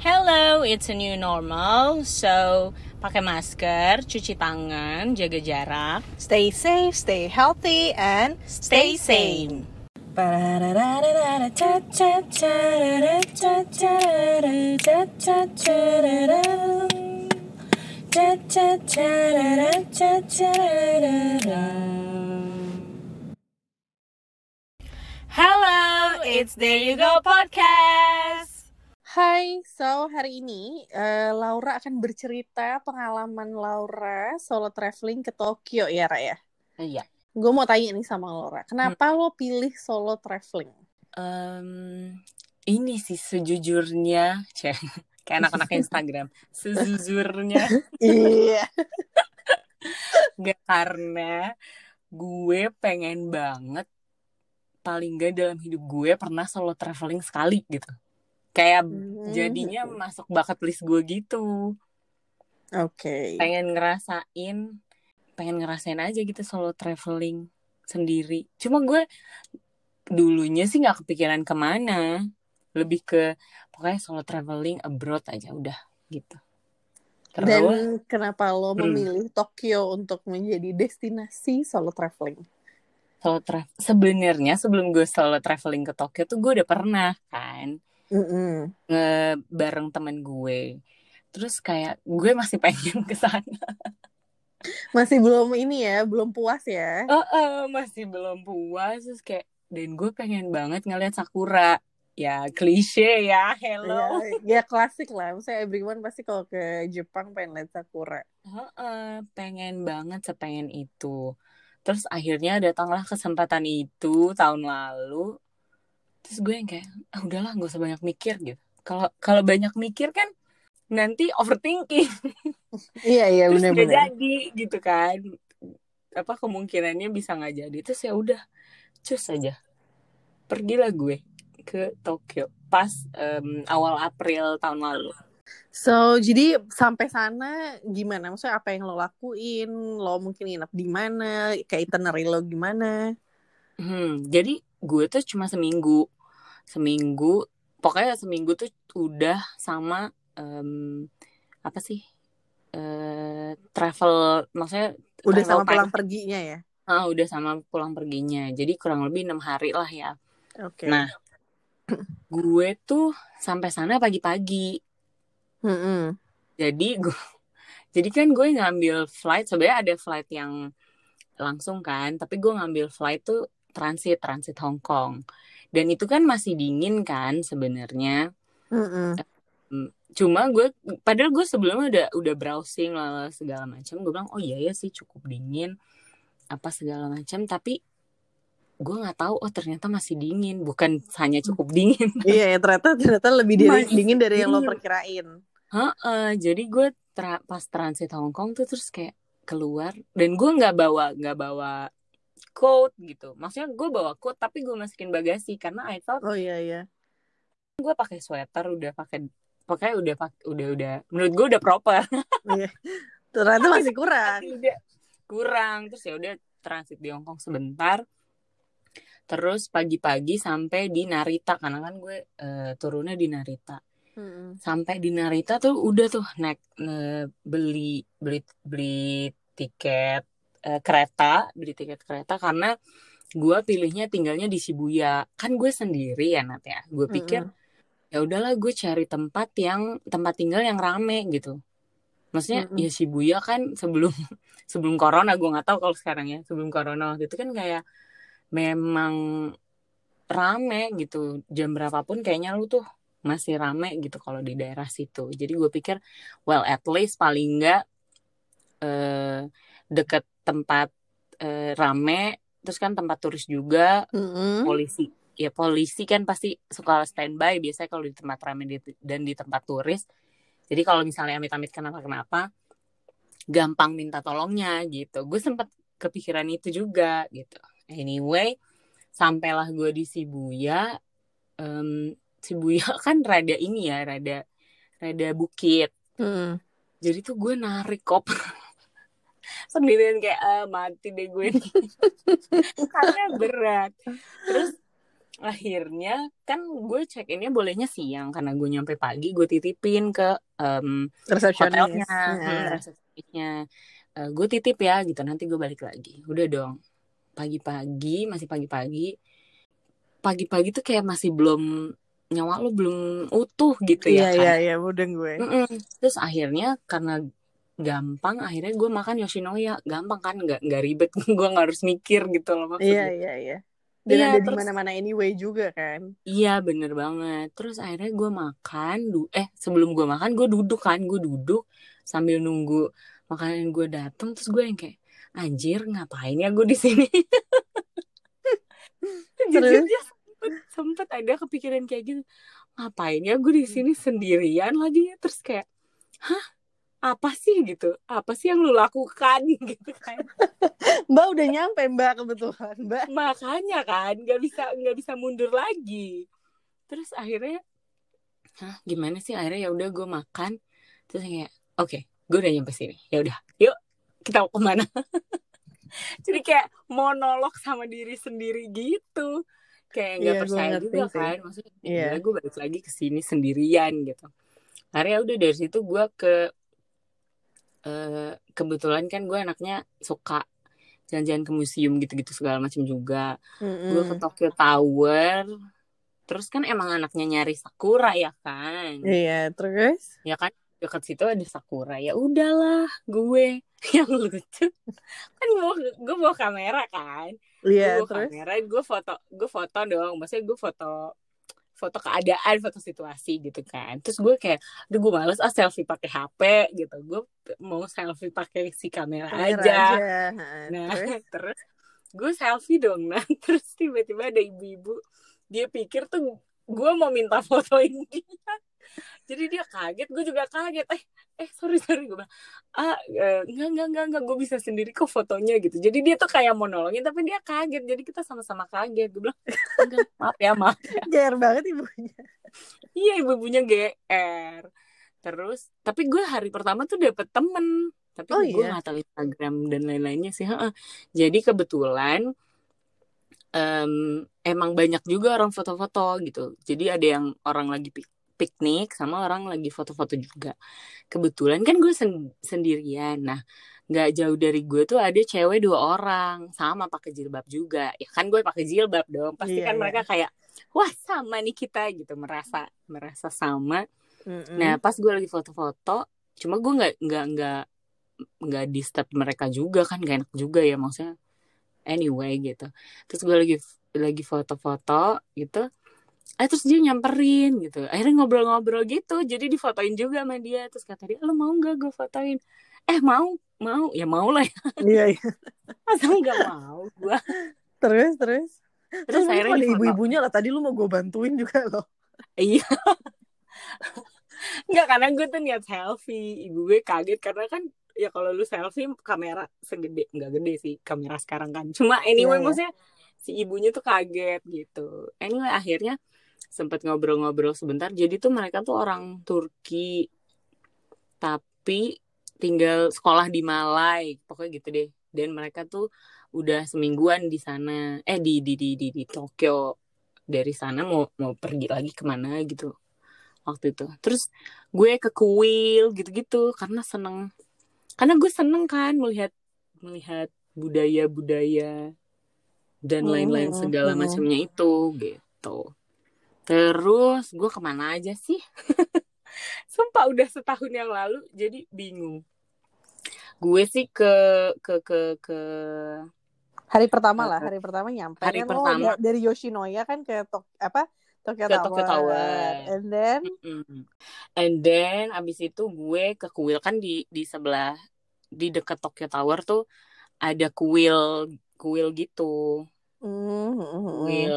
Hello, it's a new normal. So, pakai masker, cuci tangan, jaga jarak, Stay safe, stay healthy, and stay sane. Hello, it's There You Go podcast. Hai, so hari ini eh, Laura akan bercerita pengalaman Laura solo traveling ke Tokyo ya, Raya. Iya. Gue mau tanya nih sama Laura, kenapa lo pilih solo traveling? Em, ini sih sejujurnya, Cek. kayak anak-anak Instagram, sejujurnya Iya. Gak karena gue pengen banget paling gak dalam hidup gue pernah solo traveling sekali gitu. Kayak Hmm. jadinya masuk bucket list gue gitu. Oke. Pengen ngerasain, pengen ngerasain aja gitu solo traveling sendiri. Cuma gue dulunya sih nggak kepikiran ke mana. Lebih ke pokoknya solo traveling abroad aja udah gitu. Terus Dan kenapa lo Hmm. memilih Tokyo untuk menjadi destinasi solo traveling? solo travel sebenarnya sebelum gue solo traveling ke Tokyo tuh gue udah pernah kan Nge bareng temen gue. Terus kayak gue masih pengen ke sana. Masih belum ini ya, belum puas ya? oh, oh, masih belum puas. Terus kayak dan gue pengen banget ngeliat sakura. Ya klise ya hello. Ya, ya klasik lah. Maksudnya everyone pasti kalau ke Jepang pengen lihat sakura. Heeh, pengen banget sepengen itu. Terus akhirnya datanglah kesempatan itu tahun lalu terus gue yang kayak ah udahlah gak usah banyak mikir gitu kalau kalau banyak mikir kan nanti overthinking Iya iya terus gak benar-benar. jadi gitu kan apa kemungkinannya bisa nggak jadi terus ya udah cus aja pergilah gue ke Tokyo pas em, awal April tahun lalu So jadi sampai sana gimana? Maksudnya apa yang lo lakuin? Lo mungkin nginep di mana? Kayak itinerary lo gimana? Hmm, jadi gue tuh cuma seminggu, seminggu, pokoknya seminggu tuh udah sama em, apa sih eh travel, maksudnya Udah travel sama pulang time. perginya ya? Ah, udah sama pulang perginya. Jadi kurang lebih enam hari lah ya. Oke. Nah, gue tuh sampai sana pagi-pagi. Mm-mm. Jadi gue, jadi kan gue ngambil flight. Sebenarnya ada flight yang langsung kan, tapi gue ngambil flight tuh transit, transit Hong Kong. Dan itu kan masih dingin kan sebenarnya. Mm-mm. Cuma gue, padahal gue sebelumnya udah udah browsing lah segala macam. Gue bilang, oh iya ya sih cukup dingin, apa segala macam. Tapi gue nggak tahu, oh ternyata masih dingin. Bukan hanya cukup dingin. Iya ya ternyata ternyata lebih dari, Masih dingin dari yang lo dingin. perkirain. Heeh, jadi gue tra- pas transit Hong Kong tuh terus kayak keluar dan gue nggak bawa nggak bawa coat gitu. Maksudnya gue bawa coat tapi gue masukin bagasi karena I thought Oh iya iya. gue pakai sweater udah pakai pokoknya udah pak- udah udah menurut gue udah proper. Iya. Ternyata masih kurang. Udah kurang terus ya udah transit di Hong Kong sebentar. Terus pagi-pagi sampai di Narita karena kan gue eh, turunnya di Narita. Mm-mm. sampai di Narita tuh udah tuh naik eh, beli beli beli tiket eh, kereta beli tiket kereta karena gue pilihnya tinggalnya di Shibuya. Kan gue sendiri ya Nat ya. Gue pikir Mm-mm. ya udahlah gue cari tempat yang tempat tinggal yang rame gitu. Maksudnya Mm-mm. ya Shibuya kan sebelum sebelum corona gue nggak tahu kalau sekarang ya sebelum corona waktu itu kan kayak memang rame gitu. Jam berapapun kayaknya lu tuh masih rame gitu kalau di daerah situ. Jadi gue pikir well at least paling enggak eh, deket tempat eh, rame terus kan tempat turis juga Mm-mm. polisi ya polisi kan pasti suka standby biasanya kalau di tempat ramai di- dan di tempat turis. Jadi kalau misalnya amit-amit kenapa-kenapa gampang minta tolongnya gitu. Gue sempat kepikiran itu juga gitu. Anyway sampailah gue di Shibuya Em, Shibuya kan rada ini ya rada rada bukit. Mm-mm. jadi tuh gue narik kop sendirian kayak ah, mati deh gue karena berat. Terus akhirnya kan gue check innya bolehnya siang karena gue nyampe pagi gue titipin ke um, hotelnya. Nah. hmm, resepsionisnya. Eh, gue titip ya gitu. Nanti gue balik lagi. Udah dong. Pagi-pagi masih pagi-pagi. Pagi-pagi tuh kayak masih belum nyawa lo belum utuh gitu iya ya kan. iya iya. Mudeng gue. Mm-mm. terus akhirnya karena gampang akhirnya gue makan Yoshinoya gampang kan nggak nggak ribet gue nggak harus mikir gitu loh maksudnya iya iya iya dan Iya, ada di terus- mana-mana anyway juga kan Iya bener banget. Terus akhirnya gue makan, du eh sebelum gue makan gue duduk kan, gue duduk sambil nunggu makanan gue datang. Terus gue yang kayak anjir ngapain ya gue di sini? Jujur Terus? dia sempet, sempet ada kepikiran kayak gitu. Ngapain ya gue di sini sendirian lagi ya? Terus kayak, hah apa sih gitu? Apa sih yang lu lakukan? Gitu kan? mbak udah nyampe mbak kebetulan mbak. Makanya kan nggak bisa nggak bisa mundur lagi. Terus akhirnya Hah, gimana sih? Akhirnya ya udah gue makan. Terus kayak oke gue udah nyampe sini. Ya udah yuk kita mau ke mana? Jadi kayak monolog sama diri sendiri gitu. Kayak nggak Iya, gue percaya juga sih. kan maksudnya Iya. ya gue balik lagi ke sini sendirian gitu. Akhirnya udah dari situ gue ke eh, kebetulan kan gue anaknya suka jalan-jalan ke museum gitu-gitu segala macam juga. Gue ke. Tokyo Tower. Terus kan emang anaknya nyari sakura ya kan? Iya terus? Ya kan dekat situ ada sakura. Ya udahlah gue. Yang lucu kan gue gue bawa kamera kan? Iya gue bawa terus? kamera gue foto gue foto dong. Maksudnya gue foto foto keadaan foto situasi gitu kan terus gue kayak aduh gue males ah selfie pakai HP gitu gue mau selfie pakai si kamera, kamera aja aja Nah, terus terus gue selfie dong. Nah, terus tiba-tiba ada ibu-ibu. Dia pikir tuh gue mau minta fotoin dia. Jadi dia kaget, gue juga kaget. Eh, eh sorry sorry gue bilang, ah eh, enggak enggak enggak enggak gue bisa sendiri kok fotonya gitu. Jadi dia tuh kayak mau nolongin, tapi dia kaget. Jadi kita sama-sama kaget. Gue bilang, enggak maaf ya maaf. GR banget ibunya Iya ibu-ibunya GR. Terus, tapi gue hari pertama tuh dapet temen. Tapi Oh, gue iya? nggak tahu Instagram dan lain-lainnya sih. Heeh. Jadi kebetulan em, emang banyak juga orang foto-foto gitu. Jadi ada yang orang lagi piknik sama orang lagi foto-foto juga. Kebetulan kan gue sen- sendirian. Nah, nggak jauh dari gue tuh ada cewek dua orang sama pakai jilbab juga. Ya kan gue pakai jilbab dong. Pasti Iya, kan iya. mereka kayak wah sama nih kita gitu merasa merasa sama. Mm-mm. Nah pas gue lagi foto-foto, cuma gue nggak nggak nggak nggak disturb mereka juga kan gak enak juga ya maksudnya. Anyway gitu. Terus gue lagi lagi foto-foto gitu. Eh terus dia nyamperin gitu. Akhirnya ngobrol-ngobrol gitu. Jadi difotoin juga sama dia. Terus kata dia, lo mau nggak gue fotoin? Eh mau, mau. Ya mau lah ya. iya iya Masa nggak mau gue. terus terus Terus terus akhirnya ada ibu-ibunya lah tadi lu mau gue bantuin juga loh Iya. Enggak karena gue tuh niat selfie. Ibu gue kaget karena kan ya kalau lu selfie kamera segede nggak gede sih kamera sekarang kan. Cuma anyway Iya, iya. maksudnya si ibunya tuh kaget gitu. Anyway akhirnya sempet ngobrol-ngobrol sebentar. Jadi tuh mereka tuh orang Turki tapi tinggal sekolah di Malai. Pokoknya gitu deh. Dan mereka tuh udah semingguan di sana. Eh di di di di, di Tokyo. Dari sana mau mau pergi lagi ke mana gitu waktu itu. Terus gue ke kuil gitu-gitu karena seneng. Karena gue seneng kan melihat melihat budaya-budaya dan Hmm, lain-lain segala hmm. macamnya itu gitu. Terus gue ke mana aja sih? Sumpah udah setahun yang lalu jadi bingung. Gue sih ke ke ke ke hari pertama lah hari pertama nyampe Hari kan lo pertama. da- dari Yoshinoya kan ke Tok apa Tokyo Ke Tower. Tokyo Tower. and then Mm. And then abis itu gue ke kuil kan di di sebelah di dekat Tokyo Tower tuh ada kuil kuil gitu. mm, mm, mm, mm. Kuil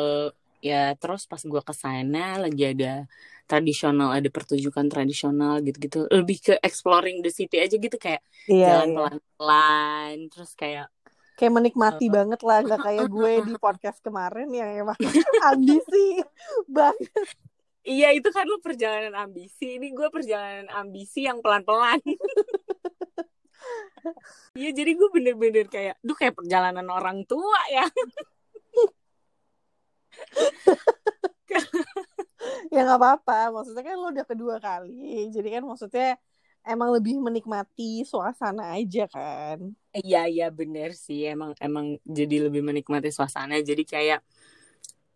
ya terus pas gue ke sana lagi ada tradisional ada pertunjukan tradisional gitu-gitu. Lebih ke exploring the city aja gitu kayak iya, jalan iya. pelan-pelan terus kayak kayak menikmati Uh. banget lah nggak kayak gue di podcast kemarin yang emang ambisi banget iya itu kan lu perjalanan ambisi ini gue perjalanan ambisi yang pelan-pelan Iya jadi gue bener-bener kayak Duh kayak perjalanan orang tua ya ya nggak apa-apa maksudnya kan lo udah kedua kali jadi kan maksudnya emang lebih menikmati suasana aja kan. Iya iya bener sih emang emang jadi lebih menikmati suasana jadi kayak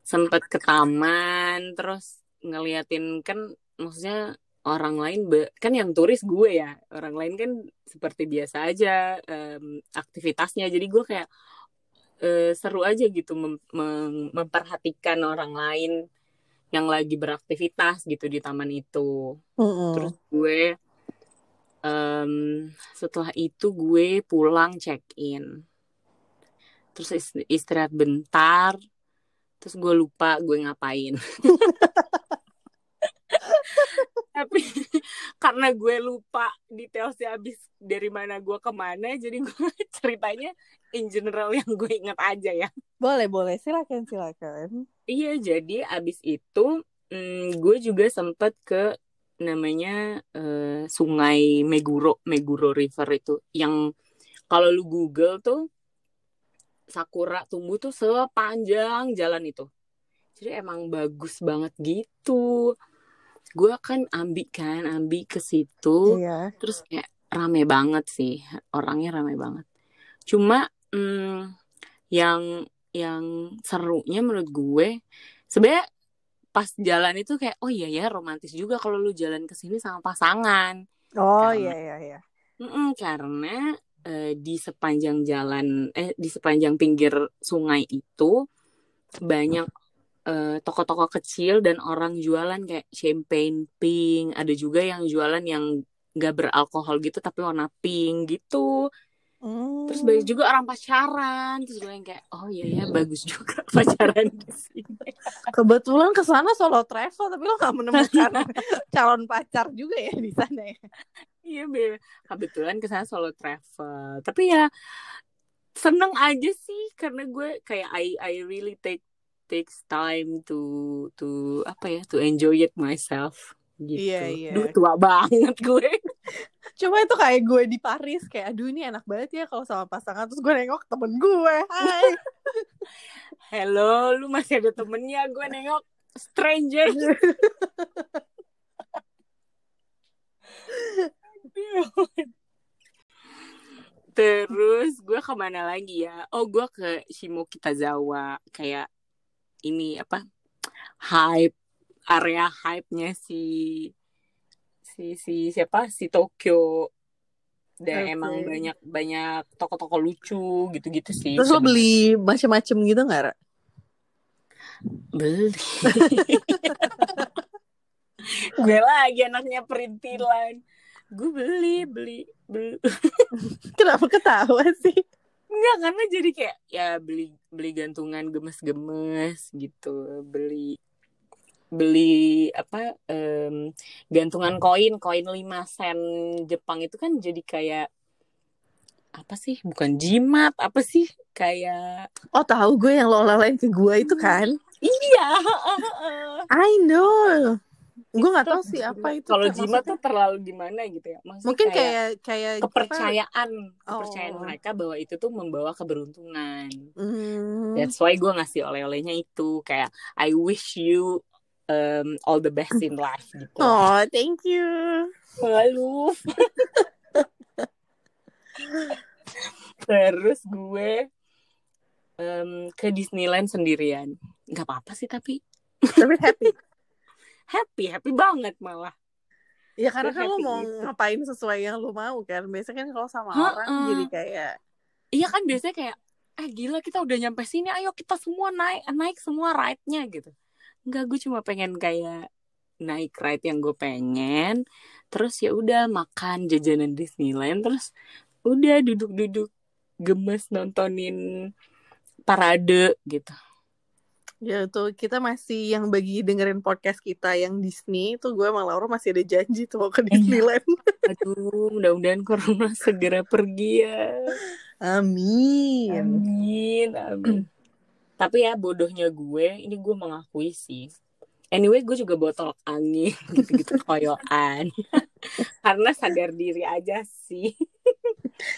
sempet ke taman terus ngeliatin kan maksudnya orang lain be- kan yang turis gue ya orang lain kan seperti biasa aja em, aktivitasnya jadi gue kayak eh, seru aja gitu mem- mem- memperhatikan orang lain yang lagi beraktivitas gitu di taman itu. Mm-mm. terus gue em, setelah itu gue pulang check in terus is- istirahat bentar terus gue lupa gue ngapain. Tapi karena gue lupa detailsnya habis dari mana gue ke mana jadi gue ceritanya in general yang gue inget aja ya. Boleh boleh. Silakan silakan. Iya jadi abis itu mm, gue juga sempet ke namanya eh, sungai Meguro Meguro River itu. Yang kalau lu Google tuh sakura tumbuh tuh sepanjang jalan itu. Jadi emang bagus banget gitu gue kan ambi kan ambi ke situ iya. terus kayak rame banget sih orangnya rame banget. Cuma mm, yang yang serunya menurut gue sebenarnya pas jalan itu kayak oh iya ya romantis juga kalau lu jalan ke sini sama pasangan. Oh Karena- iya iya iya. Mm-mm, karena eh, di sepanjang jalan eh di sepanjang pinggir sungai itu banyak eh, toko-toko kecil dan orang jualan kayak champagne pink. Ada juga yang jualan yang gak beralkohol gitu tapi warna pink gitu. Hmm. terus banyak juga orang pacaran terus gue yang kayak oh iya ya bagus juga pacaran di sini. Kebetulan ke sana solo travel tapi lo gak menemukan calon pacar juga ya di sana ya? Iya be kebetulan ke sana solo travel. Tapi ya seneng aja sih karena gue kayak I I really take takes time to to apa ya to enjoy it myself gitu. Iya, iya. Duh tua banget gue. Cuma itu kayak gue di Paris kayak aduh ini enak banget ya kalau sama pasangan terus gue nengok temen gue. Hai. Hello, lu masih ada temennya? Gue nengok stranger. Terus gue ke mana lagi ya? Oh gue ke Shimokitazawa kayak ini apa hype area hype-nya si si si siapa si Tokyo dan Oke. emang banyak banyak toko-toko lucu gitu-gitu sih. Terus lo beli macem-macem gitu gak, Ra? beli gue lagi anaknya perintilan gue beli beli beli Kenapa ketawa sih? Enggak karena jadi kayak ya beli beli gantungan gemes-gemes gitu beli beli apa em, gantungan koin koin 5 sen Jepang itu kan jadi kayak apa sih bukan jimat apa sih kayak Oh tahu gue yang lo oleh-olehin ke gue itu kan? iya I know. Gue gak Itu tahu sih apa itu. kalau jimat tuh terlalu gimana gitu ya maksudnya mungkin kayak kayak kayak apa? kepercayaan kepercayaan Oh. mereka bahwa itu tuh membawa keberuntungan Hmm. that's why gue ngasih oleh-olehnya itu kayak I wish you um, all the best in life gitu Oh, thank you. lalu terus gue em, ke Disneyland sendirian nggak apa-apa sih tapi Tapi happy. Happy happy banget malah Ya karena kan lo mau gitu. ngapain sesuai yang lo mau kan. Biasanya kan kalau sama Ha-ha. orang jadi kayak iya kan biasanya kayak eh gila kita udah nyampe sini ayo kita semua naik naik semua ride-nya gitu Enggak gue cuma pengen kayak naik ride yang gue pengen terus ya udah makan jajanan Disneyland terus udah duduk-duduk gemes nontonin parade gitu ya tuh kita masih yang bagi dengerin podcast kita yang Disney itu gue sama Laura masih ada janji tuh mau ke Iya. Disneyland. aduh mudah-mudahan corona segera pergi ya Amin. amin amin tapi ya bodohnya gue ini gue mengakui sih anyway gue juga botol angin gitu-gitu koyoan karena sadar diri aja sih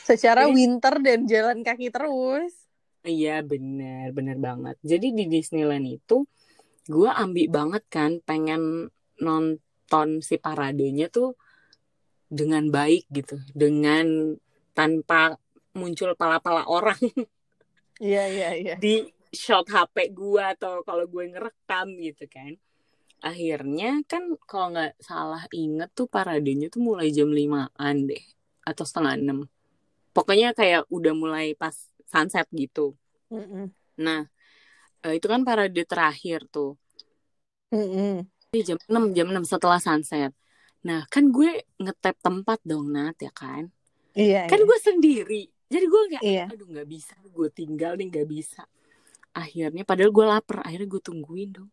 Secara winter dan jalan kaki terus. Iya benar, benar banget. Jadi di Disneyland itu gue ambil banget kan pengen nonton si paradenya tuh dengan baik gitu dengan tanpa muncul pala-pala orang Iya iya iya. di shot HP gue atau kalau gue ngerekam gitu kan akhirnya kan kalau nggak salah inget tuh paradenya tuh mulai jam 5an deh atau setengah enam pokoknya kayak udah mulai pas sunset gitu Mm-mm. nah eh, itu kan parade terakhir tuh Mm-mm. Di jam 6 jam 6 setelah sunset nah kan gue ngetap tempat dong Nat ya kan Iya. kan iya. gue sendiri jadi gue kayak Iya. aduh nggak bisa gue tinggal nih nggak bisa akhirnya padahal gue lapar akhirnya gue tungguin dong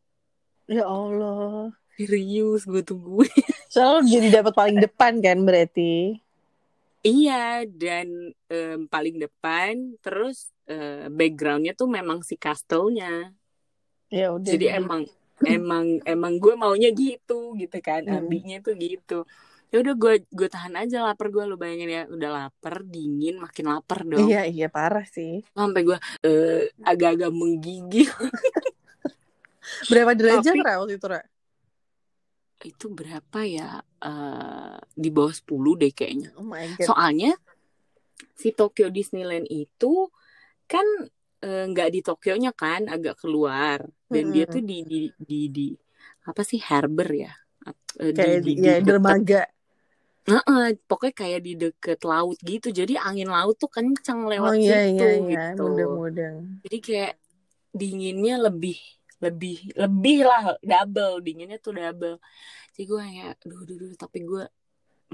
Ya Allah. serius gue tungguin Soalnya jadi dapat paling depan kan berarti. Iya dan em, paling depan terus eh, backgroundnya tuh memang si castle-nya Ya udah. jadi deh. emang emang emang gue maunya gitu gitu kan Hmm. ambinya tuh gitu ya udah gue gue tahan aja lapar gue lu bayangin ya udah lapar dingin makin lapar dong Iya iya parah sih. sampai gue eh, agak-agak menggigil Berapa derajat Tapi- Ra waktu itu Ra? Itu berapa ya Eh, di bawah 10 deh kayaknya Oh my god. soalnya si Tokyo Disneyland itu kan eh, nggak di Tokyo-nya kan agak keluar dan dia Mm-mm. tuh di di di, di apa sih harbor ya eh, Kayak di, di, ya deket- dermaga. Heeh, pokoknya kayak di deket laut gitu jadi angin laut tuh kencang lewat Oh iya situ iya iya. gitu Mudeng-mudeng. jadi kayak dinginnya lebih lebih lebih lah double dinginnya tuh double. Jadi gue kayak duh duh duh tapi gue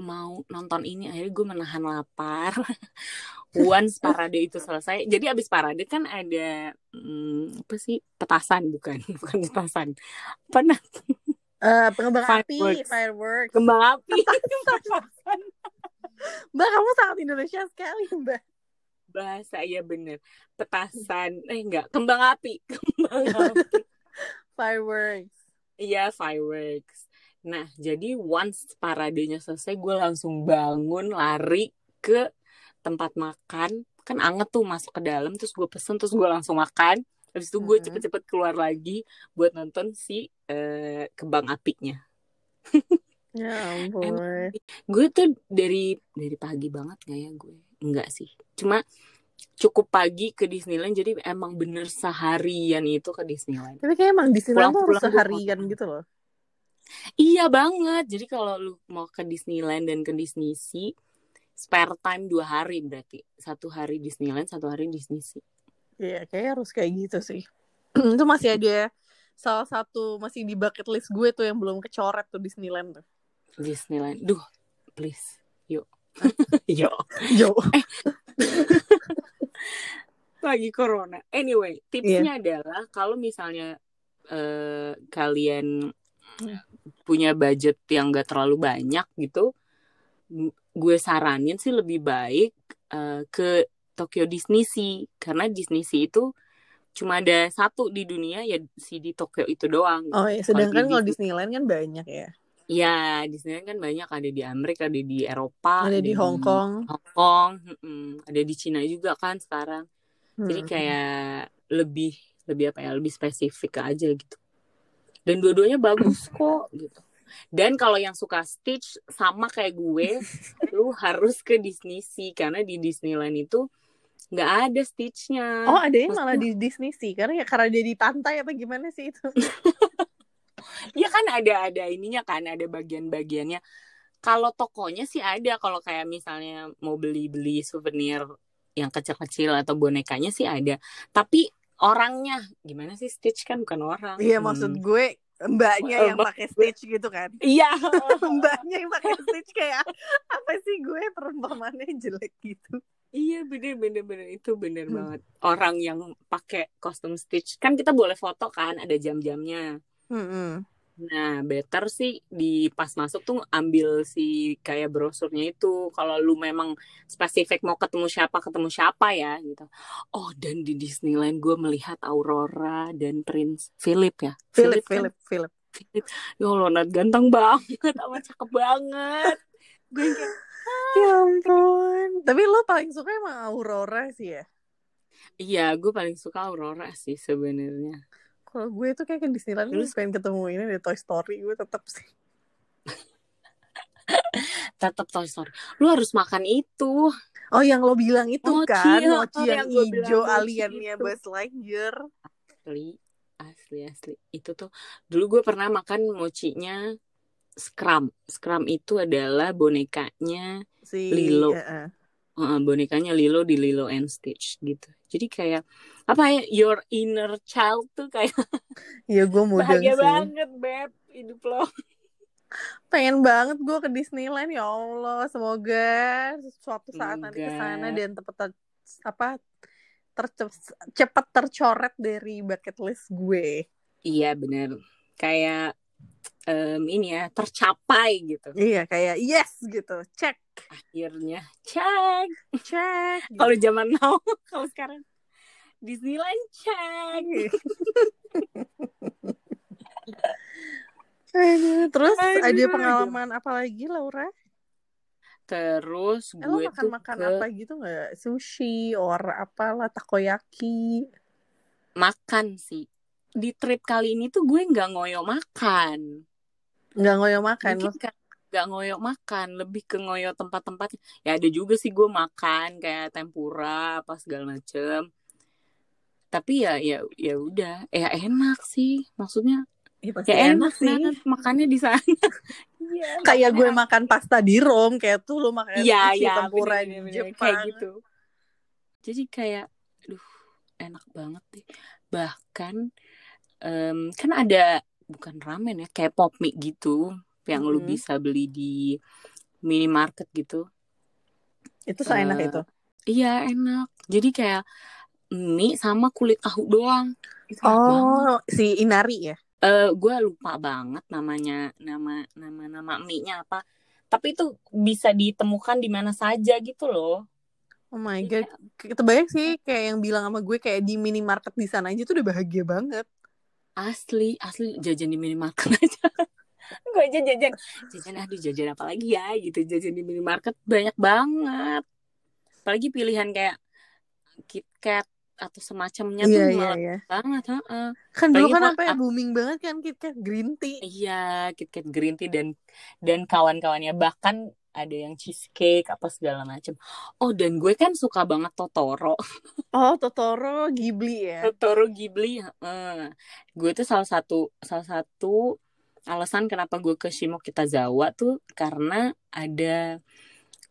mau nonton ini akhirnya gue menahan lapar. Once parade itu selesai jadi abis parade kan ada hmm, apa sih petasan bukan bukan petasan. Apa nah Eh pengembang api, Fireworks. kembang api petasan. Mbak kamu sangat Indonesia sekali Mbak. bahasa iya bener. Petasan eh enggak kembang api kembang api Fireworks. Iya, fireworks. Nah, jadi once paradenya selesai, gue langsung bangun, lari ke tempat makan. Kan anget tuh masuk ke dalam, terus gue pesen, terus gue langsung makan. Habis itu gue Mm-mm. cepet-cepet keluar lagi buat nonton si eh, kembang apinya. Ya ampun. Gue tuh dari dari pagi banget gak ya gue? Enggak sih. Cuma cukup pagi ke Disneyland, jadi emang bener seharian itu ke Disneyland. Tapi kayak emang Disneyland tuh harus Pulang-pulang gua seharian makan. gitu loh. Iya banget. Jadi kalau lu mau ke Disneyland dan ke Disney Sea, spare time dua hari berarti. Satu hari Disneyland, satu hari Disney Sea. Iya, kayak harus kayak gitu sih. itu masih ada salah satu masih di bucket list gue tuh yang belum kecoret tuh Disneyland tuh. Disneyland. Duh, please. Yuk. Yuk. Jo. Lagi corona. Anyway, Iya. tipsnya adalah kalau misalnya eh, kalian punya budget yang gak terlalu banyak gitu, gue saranin sih lebih baik eh, ke Tokyo Disney Sea karena Disney Sea itu cuma ada satu di dunia ya si di Tokyo itu doang. Oh iya, sedangkan Kalau kalau di Disneyland kan banyak ya. Ya, Disneyland kan banyak ada di Amerika, ada di Eropa, Ada di Hong Kong. Hong Kong, ada di Cina juga kan sekarang. Jadi Hmm. kayak lebih lebih apa ya, lebih spesifik aja gitu. Dan dua-duanya bagus kok gitu. Dan kalau yang suka Stitch sama kayak gue, lu harus ke Disney Sea karena di Disneyland itu nggak ada Stitchnya. Oh, ada Maksudnya- malah di Disney sih. Karena ya karena dia di pantai apa gimana sih itu? Ya kan ada ada ininya kan, ada bagian-bagiannya. Kalau tokonya sih ada, kalau kayak misalnya mau beli-beli souvenir yang kecil-kecil atau bonekanya sih ada. Tapi orangnya gimana sih Stitch kan bukan orang. Iya, Hmm. maksud gue mbaknya yang pakai Stitch gitu kan. Iya. mbaknya yang pakai Stitch kayak apa sih gue perumpamannya jelek gitu. Iya bener bener bener itu bener Hmm. banget orang yang pakai kostum Stitch kan kita boleh foto kan ada jam-jamnya. Hmm. Nah, better sih di pas masuk tuh ambil si kayak brosurnya itu. Kalau lu memang spesifik mau ketemu siapa, ketemu siapa ya gitu. Oh, dan di Disneyland gue melihat Aurora dan Prince Philip ya. Philip, kan? Philip, Philip. Philip. Ya Allah, Nat, ganteng banget, sama cakep banget. Gue kayak, Ya ampun. Tapi lo paling suka emang Aurora sih ya? iya, gue paling suka Aurora sih sebenarnya. Kalau gue tuh kayak ke Disneyland gue pengen ketemu ini deh Toy Story gue tetap sih. Tetap Toy Story. Lu harus makan itu. Oh yang lo bilang itu Mochi, kan oh, mochi yang yang bilang hijau itu. Buzz Lightyear. Asli asli asli. Itu tuh dulu gue pernah makan mochinya Scrum. Scrum itu adalah bonekanya si Lilo. eh. Uh, bonekanya Lilo di Lilo and Stitch gitu. Jadi kayak apa ya your inner child tuh kayak Iya gue mudeng bahagia sih. banget beb hidup lo. Pengen banget gue ke Disneyland ya Allah. Semoga suatu saat nanti ke sana dan tepat ter- apa tercep- cepat tercoret dari bucket list gue. Iya bener. Kayak em, ini ya tercapai gitu iya kayak yes gitu cek akhirnya cek cek gitu. kalau zaman now kalau sekarang Disneyland cek Aduh, terus Aduh, ada pengalaman apa lagi Laura? terus Eh, lo gue tuh makan-makan ke apa gitu nggak? Sushi or apalah takoyaki. makan sih di trip kali ini tuh gue nggak ngoyo makan. Nggak ngoyo makan. mungkin kan nggak ngoyo makan lebih ke ngoyo tempat-tempatnya. Ya ada juga sih gue makan kayak tempura apa segala macem. Tapi ya ya ya udah. Ya enak sih maksudnya Iya, pasti ya enak enak sih. banget makannya di sana. Iya, Kayak gue makan pasta di Rom, kayak tuh lo makan sushi iya tempura di bener-bener Jepang. kayak gitu. Jadi kayak duh enak banget deh. Bahkan em, kan ada bukan ramen ya kayak pop mie gitu yang lu Mhm. bisa beli di minimarket gitu Itu seenak Eh, itu. Iya enak. Jadi kayak mie sama kulit tahu doang. Itu enak banget. Oh, si Inari ya? Eh, gue lupa banget namanya nama nama nama mie-nya apa. Tapi itu bisa ditemukan di mana saja gitu loh. Oh my god. Kita bayang sih kayak yang bilang sama gue kayak di minimarket di sana aja tuh udah bahagia banget. Asli asli jajan di minimarket aja. gue aja jajan jajan aduh jajan apa lagi ya gitu jajan di minimarket banyak banget. Apalagi pilihan kayak KitKat atau semacamnya tuh Iya, iya, iya. banget. heeh. Kan dulu kan apa ya booming banget kan KitKat green tea. Iya, KitKat Green Tea dan dan kawan-kawannya bahkan ada yang cheesecake apa segala macam. Oh, dan gue kan suka banget Totoro. Oh, Totoro Ghibli ya. Totoro Ghibli. heeh. Gue tuh salah satu salah satu alasan kenapa gue ke Shimokitazawa tuh karena ada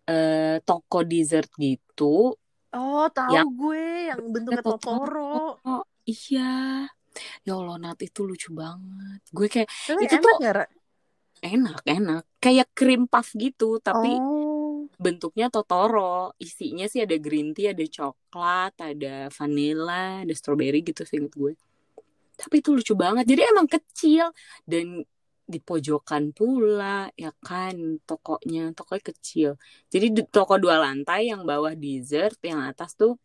eh, toko dessert gitu. Oh, tahu Yang- gue yang bentuknya Totoro. Oh, iya. Ya Allah, Nat itu lucu banget. Gue kayak Tapi Itu tuh- Ra? Enak, enak. Kayak cream puff gitu, tapi Oh. bentuknya Totoro. Isinya sih ada green tea, ada coklat, ada vanilla, ada strawberry gitu sih inget gue. Tapi itu lucu banget. Jadi emang kecil dan di pojokan pula ya kan tokonya tokonya kecil jadi di toko dua lantai yang bawah dessert yang atas tuh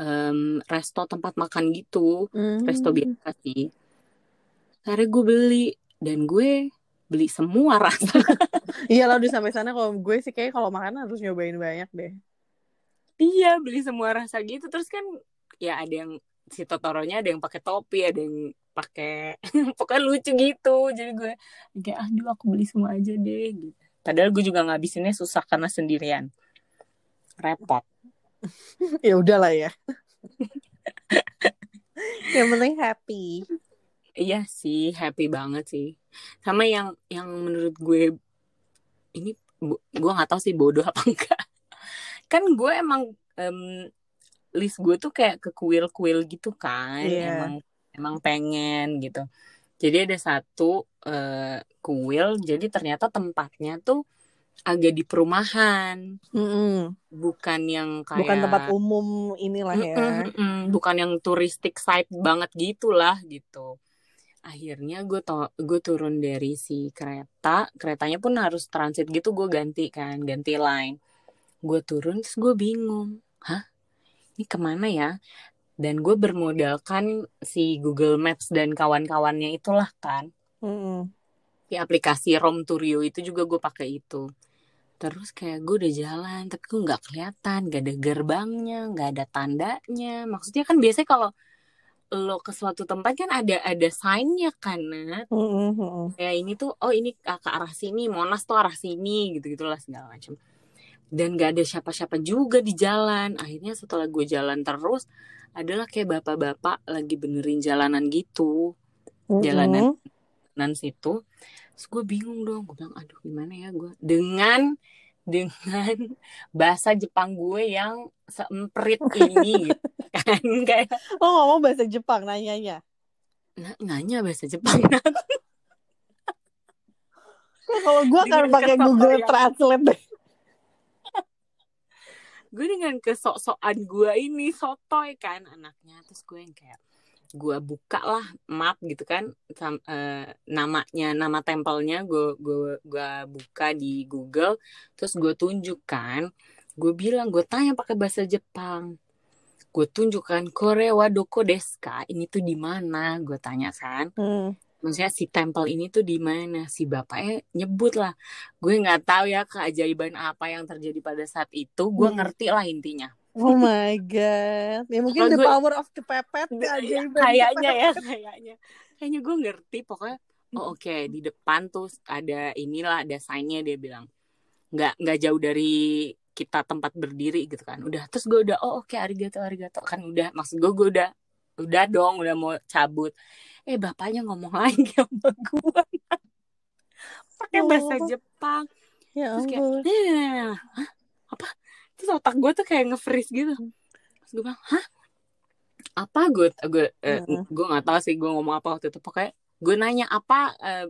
em, resto tempat makan gitu Hmm. resto biasa sih akhirnya gue beli dan gue beli semua rasa Iya lah udah sampai sana kalau gue sih kayak kalau makan harus nyobain banyak deh. Iya beli semua rasa gitu terus kan ya ada yang si Totoronya ada yang pakai topi ada yang pakai pokoknya lucu gitu jadi gue kayak aduh aku beli semua aja deh gitu padahal gue juga ngabisinnya susah karena sendirian repot ya udahlah ya. yang penting happy. Iya sih happy banget sih sama yang yang menurut gue ini gue nggak tahu sih bodoh apa enggak kan gue emang em, list gue tuh kayak ke kuil-kuil gitu kan Iya. emang emang pengen gitu jadi ada satu eh, kuil jadi ternyata tempatnya tuh agak di perumahan Mm-mm. bukan yang kayak Bukan tempat umum inilah ya. Mm-mm. bukan yang turistik site banget gitulah gitu akhirnya gue to gue turun dari si kereta keretanya pun harus transit gitu gue ganti kan ganti line. Gue turun terus gue bingung hah? Ini ke mana ya? Dan gue bermodalkan si Google Maps dan kawan-kawannya itulah kan. Mm-mm. di aplikasi Rom Turio itu juga gue pakai itu. Terus kayak gue udah jalan tapi gue nggak kelihatan gak ada gerbangnya nggak ada tandanya. Maksudnya kan biasanya kalau lo ke suatu tempat kan ada ada signnya kan Nat Mm, mm, mm. kayak ini tuh oh ini ke arah sini Monas tuh arah sini gitu gitulah segala macam dan gak ada siapa-siapa juga di jalan akhirnya setelah gue jalan terus adalah kayak bapak-bapak lagi benerin jalanan gitu Mm, Jalanan. mm. jalanan situ terus gue bingung dong gue bilang aduh gimana ya gue dengan dengan bahasa Jepang gue yang seemprit ini gitu kan kayak Oh ngomong bahasa Jepang nanyanya. Nah, nanya bahasa Jepang Kalau gue akan pakai Google yang- Translate deh. gue dengan kesok-sokan gue ini sotoy kan anaknya terus gue yang kayak gue buka lah map gitu kan sam- eh, namanya nama tempelnya gue gue gue buka di Google terus gue tunjukkan gue bilang gue tanya pakai bahasa Jepang gue tunjukkan Korea doko desu ka? Ini tuh di mana? Gue tanya kan. Hmm. maksudnya si tempel ini tuh di mana? Si bapaknya nyebut lah. Gue nggak tahu ya keajaiban apa yang terjadi pada saat itu. Gue Hmm. ngerti lah intinya. Oh my god. Ya mungkin the gue- power of kepepet keajaiban. kayaknya ya kayaknya. Kayaknya gue ngerti pokoknya. Oh oke di depan tuh ada inilah ada signnya dia bilang. Nggak nggak jauh dari kita tempat berdiri gitu kan udah terus gue udah oh oke arigato arigato kan udah maksud gue gue udah udah dong udah mau cabut eh bapaknya ngomong lagi sama gue pakai bahasa Oh. Jepang Ya terus kayak. "Eh, hah? apa terus otak gue tuh kayak nge-freeze gitu terus gue bilang hah apa gue gue eh, Heeh. gue nggak tahu sih gue ngomong apa waktu itu pokoknya gue nanya apa eh,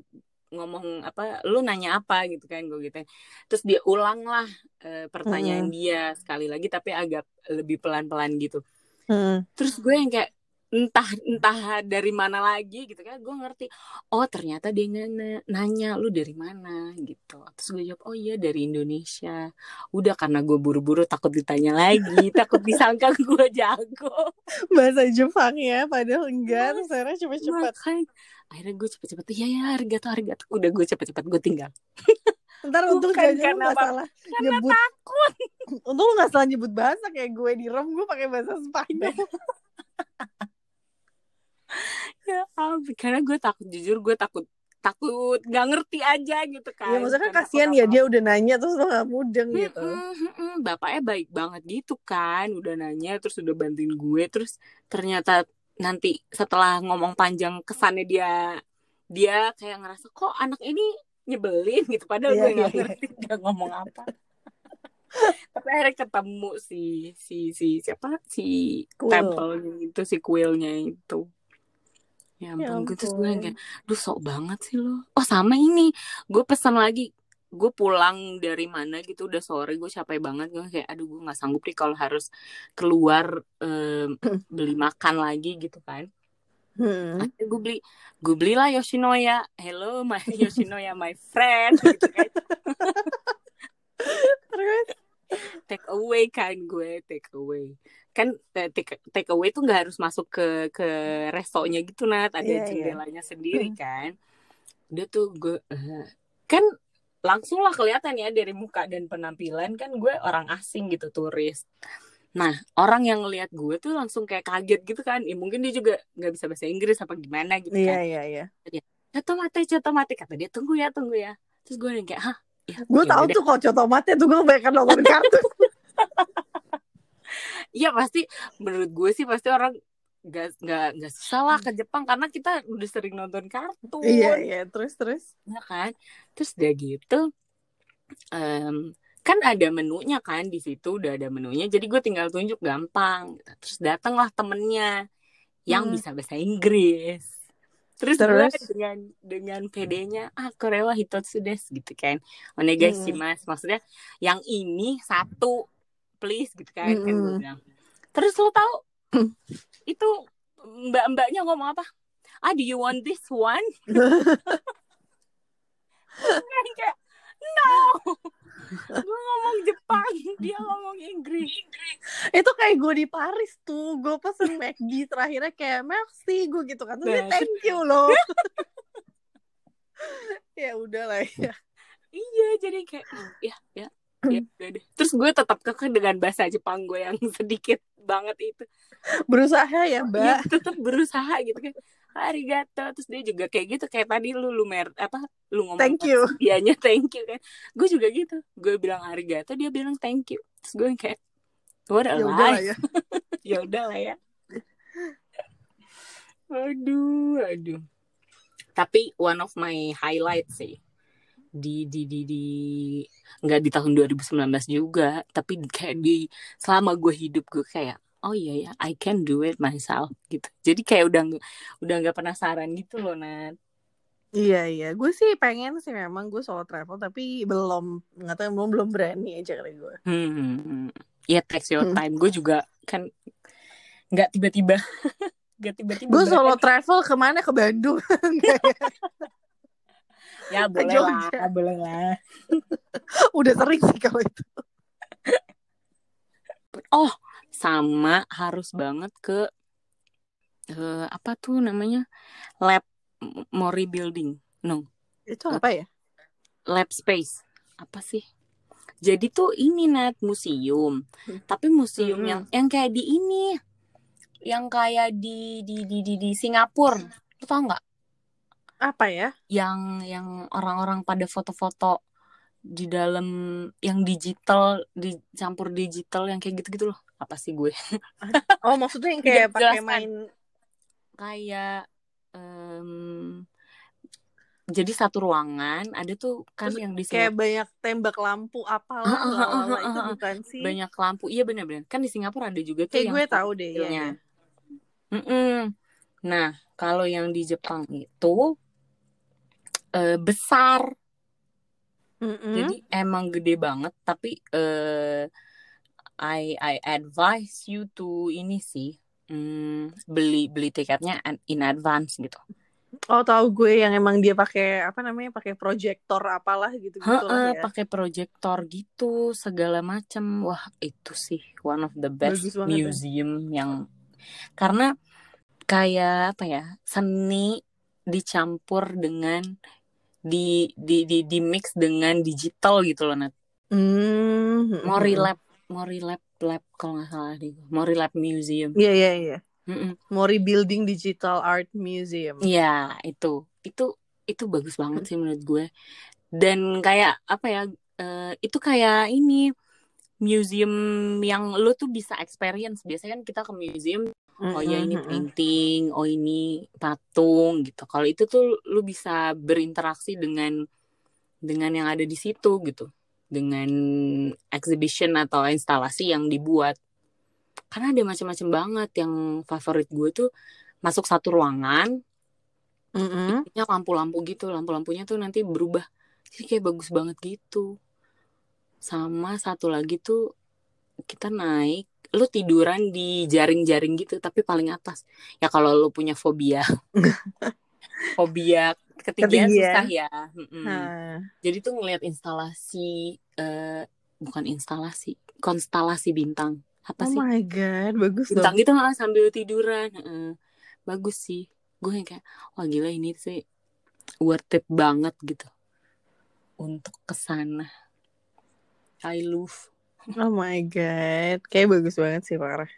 ngomong apa lu nanya apa? gitu kan gue gitu. Terus dia ulang lah eh, pertanyaan dia sekali lagi tapi agak lebih pelan-pelan gitu. Hmm. terus gue yang kayak entah entah dari mana lagi gitu kan gue ngerti oh ternyata dia nanya, nanya lu dari mana gitu terus gue jawab oh iya dari Indonesia udah karena gue buru-buru takut ditanya lagi takut disangka gue jago Bahasa Jepang ya, padahal enggak. Terus akhirnya cepet-cepet. Akhirnya gue cepet-cepet iya ya arigato arigato udah gue cepet-cepet gue tinggal Ntar untung jangan lu karena gak salah karena nyebut. takut Untung lu gak salah nyebut bahasa kayak gue di Rom gue pakai bahasa Spanyol. Ya ampun. karena gue takut jujur gue takut takut nggak ngerti aja gitu kan Iya maksudnya kan Bukan kasihan takut ya dia udah nanya terus lu gak mudeng gitu. Mm-mm, mm-mm. bapaknya baik banget gitu kan udah nanya terus udah bantuin gue terus ternyata nanti setelah ngomong panjang kesannya dia dia kayak ngerasa kok anak ini nyebelin gitu padahal Iya, gue nggak iya, iya. ngerti dia ngomong apa tapi akhirnya ketemu si si si siapa si Kuil. tempelnya itu si kuilnya itu ya Ya ampun gue terus gue ampun. kayak duh sok banget sih lo. Oh sama ini gue pesan lagi. Gue pulang dari mana gitu udah sore gue capek banget. Gue kayak aduh gue nggak sanggup nih kalau harus keluar em, beli makan lagi gitu kan. Hmm. akhirnya gue beli gue belilah Yoshinoya. Hello my Yoshinoya my friend gitu kan. Terus take away kan gue take away. Kan take, take away tuh nggak harus masuk ke ke restonya gitu nat. Ada Iya, iya. jendelanya sendiri kan. Udah tuh gue eh, kan langsung lah kelihatan ya dari muka dan penampilan. Kan gue orang asing gitu turis. Nah orang yang ngelihat gue tuh langsung kayak kaget gitu kan. Ya, mungkin dia juga nggak bisa bahasa Inggris apa gimana gitu Iya kan. iya iya. coto mate coto mate. Kata dia tunggu ya tunggu ya. Terus gue yang kayak hah ya, Gue ya tahu udah deh." tuh cotomatnya tuh gue kebanyakan nonton kartun. Iya pasti menurut gue sih pasti orang nggak nggak nggak susah lah ke Jepang karena kita udah sering nonton kartun iya iya terus terus. ya kan terus udah gitu em, kan ada menunya kan di situ udah ada menunya jadi gue tinggal tunjuk gampang terus datanglah temennya yang Hmm. bisa bahasa Inggris terus, Terus? gue dengan dengan PD-nya ah Korewa hitotsu desu gitu kan. Onegaishimasu maksudnya yang ini satu please gitu kan kan gue Mm-mm. bilang. Terus lo tahu itu mbak-mbaknya ngomong apa? Ah do you want this one? Kan kayak no gue ngomong Jepang dia ngomong Inggris. Itu kayak gue di Paris tuh gue pesen McD terakhirnya kayak merci gue gitu kan. Terus dia Nah. thank you loh. Ya udah lah ya. Iya jadi kayak ya ya ya udah deh. Terus gue tetap kekeh dengan bahasa Jepang gue yang sedikit banget itu. Berusaha ya mbak. ya tetap berusaha gitu kan arigato. Terus dia juga kayak gitu kayak tadi lu lu mer apa lu ngomong thank you. dianya thank you kan. Gue juga gitu. Gue bilang arigato dia bilang thank you. Terus gue kayak what a ya udah lah life ya. Ya udah lah ya. Aduh aduh. Tapi one of my highlight sih di di di di nggak di tahun 2019 juga tapi kayak di selama gue hidup gue kayak oh iya ya I can do it myself gitu. Jadi kayak udah udah nggak penasaran gitu loh Nat. Iya iya. Gue sih pengen sih memang gue solo travel tapi belum nggak tahu belum belum berani aja kali gue. Hmm, hmm, hmm. ya takes your Hmm. time. Gue juga kan nggak tiba-tiba nggak tiba-tiba gue solo travel ke mana? Ke Bandung. Ya? ya boleh Jogja. lah boleh lah. Udah sering sih kalau itu. Oh sama harus banget ke eh, apa tuh namanya? Lab Mori Building. No. Itu apa ya? Lab space. Apa sih? Jadi tuh ini net museum. Hmm. tapi museum Mm-mm. yang yang kayak di ini. Yang kayak di di di di, di Singapura. Lu tau nggak? Apa ya? Yang yang orang-orang pada foto-foto di dalam yang digital dicampur digital yang kayak gitu-gitu loh apa sih gue? Oh maksudnya yang kayak pakai main kayak em, jadi satu ruangan ada tuh kan Terus yang di kayak banyak tembak lampu Ah, ah, ah, lalala, ah, itu bukan sih? Banyak lampu. Iya benar-benar kan di Singapura ada juga tuh kayak yang gue tahu deh ya. Mm-mm. nah kalau yang di Jepang itu eh, besar. Jadi emang gede banget tapi eh I I advise you to ini sih hmm, beli beli tiketnya in advance gitu oh tahu gue yang emang dia pakai apa namanya pakai proyektor apalah gitu gitu ya pakai proyektor gitu segala macam wah itu sih one of the best Bagus banget ya. museum yang karena kayak apa ya seni dicampur dengan di di di di mix dengan digital gitu loh Nat. hmm Mori Lab Mori Lab Lab kalau nggak salah di Mori Lab Museum. Iya iya iya. Mm-mm. Mori Building Digital Art Museum. Iya itu. Itu itu bagus banget sih menurut gue. Dan kayak apa ya eh, itu kayak ini museum yang lu tuh bisa experience. Biasanya kan kita ke museum oh ya ini painting oh ini patung gitu. Kalau itu tuh lu bisa berinteraksi dengan dengan yang ada di situ gitu dengan exhibition atau instalasi yang dibuat. Karena ada macam-macam banget yang favorit gue tuh masuk satu ruangan isinya lampu-lampu gitu. Lampu-lampunya tuh nanti berubah. Jadi kayak bagus banget gitu. Sama satu lagi tuh kita naik lu tiduran di jaring-jaring gitu tapi paling atas. Ya kalau lu punya fobia. Fobia ketinggian, Ketinggian. susah ya. Nah, jadi tuh ngelihat instalasi eh, bukan instalasi konstelasi bintang. Apa oh sih? my god bagus bintang dong. gitu ah, sambil tiduran Heeh. bagus sih. Gue yang kayak wah gila ini sih worth it banget gitu. Untuk ke sana I love. Oh my god. Kayak bagus banget sih parah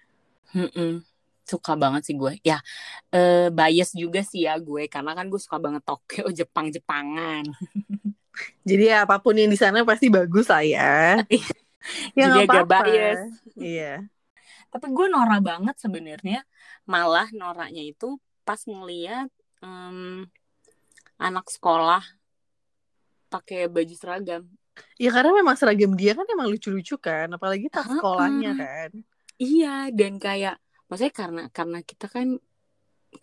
Mm-mm. Suka banget sih gue. Ya eh, bias juga sih ya gue karena kan gue suka banget Tokyo Jepang Jepangan jadi ya, apa pun yang di sana pasti bagus lah ya. Ya Jadi agak apa-apa. bias. iya. Tapi gue norak banget sebenarnya malah noraknya itu pas ngeliat em, anak sekolah pakai baju seragam. Ya karena memang seragam dia kan emang lucu-lucu kan apalagi tas sekolahnya kan. Iya, dan kayak maksudnya karena karena kita kan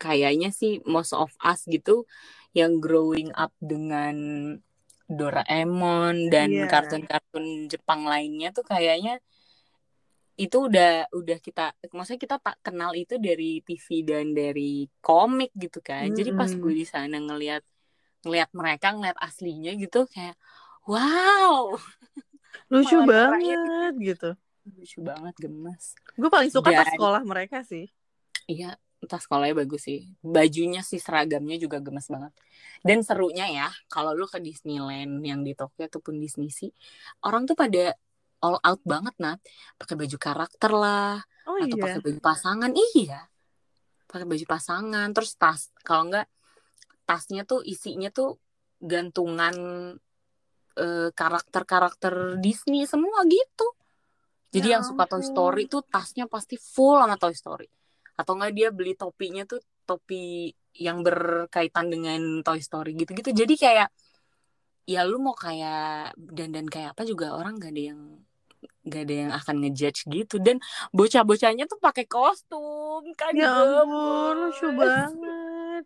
kayaknya sih most of us gitu yang growing up dengan Doraemon dan Iya. kartun-kartun Jepang lainnya tuh kayaknya itu udah udah kita maksudnya kita tak kenal itu dari TV dan dari komik gitu kan. Jadi pas gue di sana ngelihat ngelihat mereka ngelihat aslinya gitu kayak wow, lucu banget gitu lucu banget gemes. gue paling suka tas sekolah mereka sih Iya, tas sekolahnya bagus sih. Bajunya sih seragamnya juga gemes banget. Dan serunya ya, kalau lu ke Disneyland yang di Tokyo ataupun Disney sih, orang tuh pada all out banget Nat pakai baju karakter lah Oh atau iya. pakai baju pasangan iya pakai baju pasangan terus tas kalau enggak tasnya tuh isinya tuh gantungan eh, karakter-karakter Disney semua gitu jadi Ya yang suka Toy. Story tuh tasnya pasti full sama Toy Story. Atau enggak dia beli topinya tuh topi yang berkaitan dengan Toy Story gitu-gitu. Jadi kayak ya lu mau kayak dandan kayak apa juga orang gak ada yang gak ada yang akan ngejudge gitu. Dan bocah-bocahnya tuh pakai kostum kan Ya ampun, lucu banget.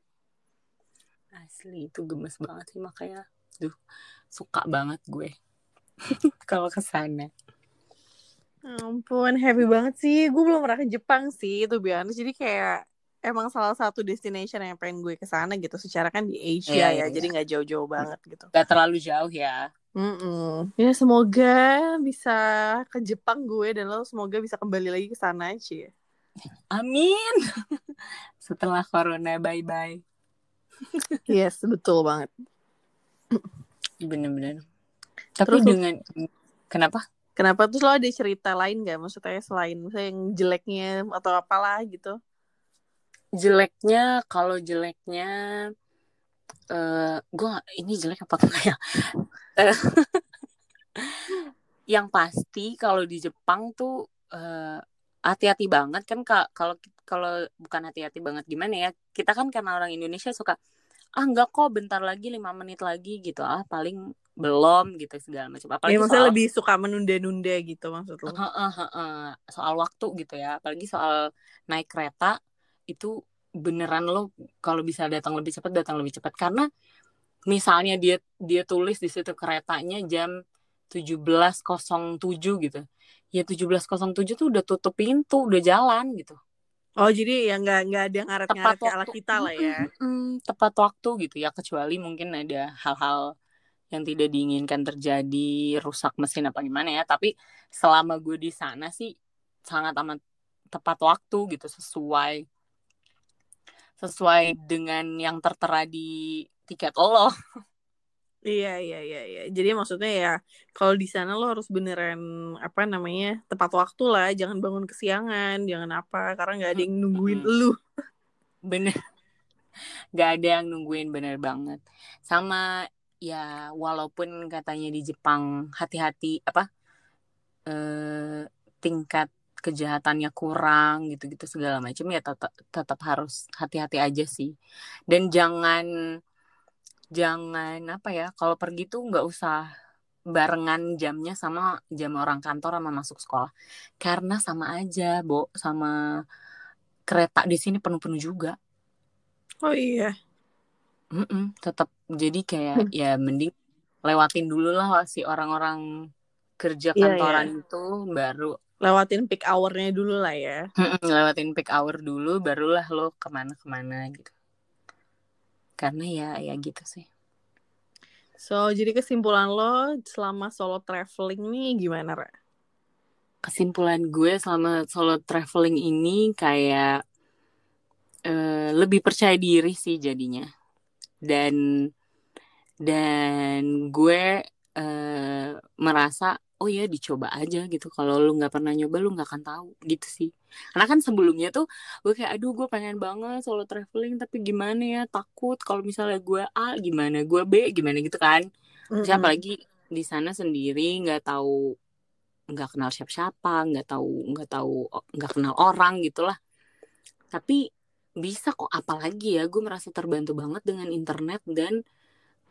asli itu gemes banget sih. Makanya duh suka banget gue. Kalau ke sana. Ya ampun, happy banget sih. Gue belum pernah ke Jepang sih, itu biar Jadi kayak emang salah satu destination yang pengen gue ke sana gitu. Secara kan di Asia Iya, ya, iya, jadi nggak jauh-jauh banget gitu. gak terlalu jauh ya Mm-mm. Ya semoga bisa ke Jepang gue dan lo semoga bisa kembali lagi ke sana aja. amin setelah corona bye bye Yes, betul banget. bener-bener tapi Terus- dengan kenapa Kenapa terus lo ada cerita lain gak? Maksudnya selain misalnya yang jeleknya atau apalah gitu? jeleknya kalau jeleknya eh gue ini jelek apa tuh ya Eh, yang pasti kalau di Jepang tuh eh, hati-hati banget kan kalau kalau bukan hati-hati banget gimana ya kita kan karena orang Indonesia suka ah enggak kok bentar lagi lima menit lagi gitu ah paling belum gitu segala macam. Apalagi ya maksudnya soal lebih suka menunda-nunda gitu maksud lo? Heeh, heeh. soal waktu gitu ya. Apalagi soal naik kereta itu beneran lo kalau bisa datang lebih cepat datang lebih cepat karena misalnya dia dia tulis di situ keretanya jam 17.07 gitu. Ya 17.07 tuh udah tutup pintu udah jalan gitu. Oh jadi ya nggak nggak ada ngaret-ngaret ala kita lah ya? Mm-mm, tepat waktu gitu ya. Kecuali mungkin ada hal-hal yang tidak diinginkan terjadi rusak mesin apa gimana ya tapi selama gue di sana sih sangat amat tepat waktu gitu sesuai sesuai dengan yang tertera di tiket lo Iya iya iya iya. Jadi maksudnya ya kalau di sana lo harus beneran apa namanya tepat waktu lah, jangan bangun kesiangan, jangan apa karena nggak ada yang nungguin Mm-mm. lu. bener gak ada yang nungguin bener banget sama ya walaupun katanya di Jepang hati-hati apa eh, tingkat kejahatannya kurang gitu-gitu segala macam ya tetap tetap harus hati-hati aja sih. Dan jangan jangan apa ya kalau pergi tuh nggak usah barengan jamnya sama jam orang kantor sama masuk sekolah. Karena sama aja bo sama kereta di sini penuh-penuh juga. Oh iya. Mm-mm, tetap jadi kayak ya mending lewatin dulu lah si orang-orang kerja Iya, kantoran itu baru Lewatin peak hour-nya dulu lah ya. mm-mm, lewatin peak hour dulu barulah lo ke mana-kemana gitu. Karena ya ya gitu sih. So jadi kesimpulan lo selama solo traveling nih gimana Ra? kesimpulan gue selama solo traveling ini kayak eh, lebih percaya diri sih jadinya dan dan gue eh, merasa oh ya dicoba aja gitu. Kalau lu nggak pernah nyoba lu nggak akan tahu gitu sih. Karena kan sebelumnya tuh gue kayak aduh gue pengen banget solo traveling tapi gimana ya? Takut kalau misalnya gue A gimana gue B gimana gitu kan. Terus Mm-mm. apalagi di sana sendiri nggak tahu nggak kenal siapa-siapa nggak tahu nggak tahu nggak kenal orang gitulah. Tapi bisa kok apalagi ya gue merasa terbantu banget dengan internet dan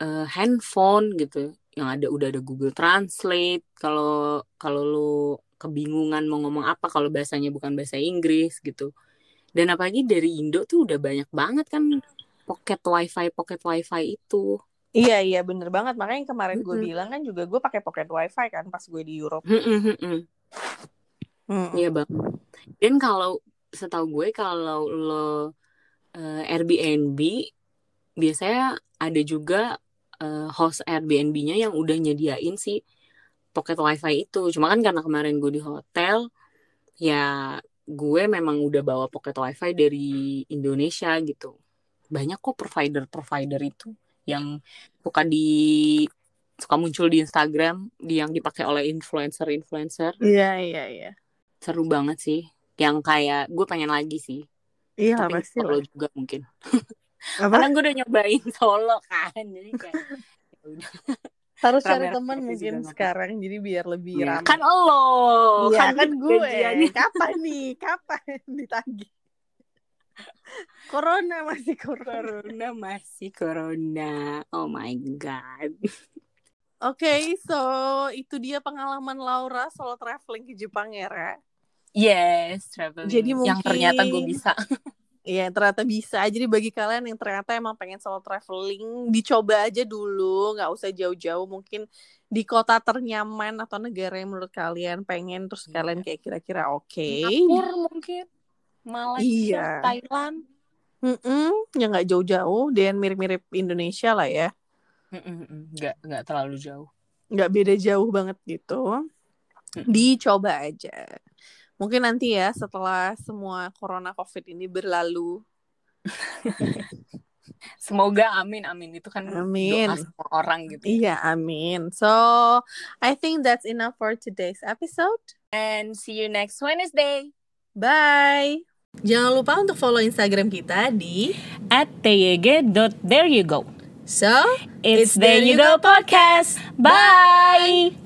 eh, handphone gitu yang ada udah ada Google Translate kalau kalau lu kebingungan mau ngomong apa kalau bahasanya bukan bahasa Inggris gitu dan apalagi dari Indo tuh udah banyak banget kan pocket wifi pocket wifi itu Iya iya bener banget makanya yang kemarin gue Mm-mm. bilang kan juga gue pakai pocket wifi kan pas gue di Europe. Mm-mm, mm-mm. Mm-mm. Iya bang. Dan kalau setahu gue kalau lo eh, Airbnb biasanya ada juga eh, host Airbnb-nya yang udah nyediain si pocket wifi itu. Cuma kan karena kemarin gue di hotel, ya gue memang udah bawa pocket wifi dari Indonesia gitu. Banyak kok provider-provider itu yang suka di suka muncul di Instagram di yang dipakai oleh influencer-influencer Iya, iya, iya. seru banget sih yang kayak gue pengen lagi sih Iya, tapi pasti solo lah. juga mungkin Apa? karena gue udah nyobain solo kan jadi kayak ya udah. Harus cari teman mungkin sekarang jadi biar lebih Iya. ramai. kan lo Iya kan gue. gajiannya. Kapan nih? Kapan ditagih? Corona masih corona. corona masih corona oh my god Oke, so itu dia pengalaman Laura solo traveling ke Jepang ya, Ra. Yes traveling Jadi yang ternyata gue mungkin- bisa Iya, ternyata bisa. Jadi bagi kalian yang ternyata emang pengen solo traveling, dicoba aja dulu, nggak usah jauh-jauh. Mungkin di kota ternyaman atau negara yang menurut kalian pengen, terus Iya. kalian kayak kira-kira oke. Singapura mungkin Malaysia Iya. Thailand Mm-mm, ya nggak jauh-jauh, dan mirip-mirip Indonesia lah ya. Nggak nggak terlalu jauh Nggak beda jauh banget gitu. Dicoba aja. Mungkin nanti ya setelah semua corona covid ini berlalu, semoga amin amin. Itu kan Amin. doa semua orang gitu Iya, amin. So, I think that's enough for today's episode. and see you next Wednesday. Bye. Jangan lupa untuk follow Instagram kita di at tyg.there you go. So, it's there you go podcast. Bye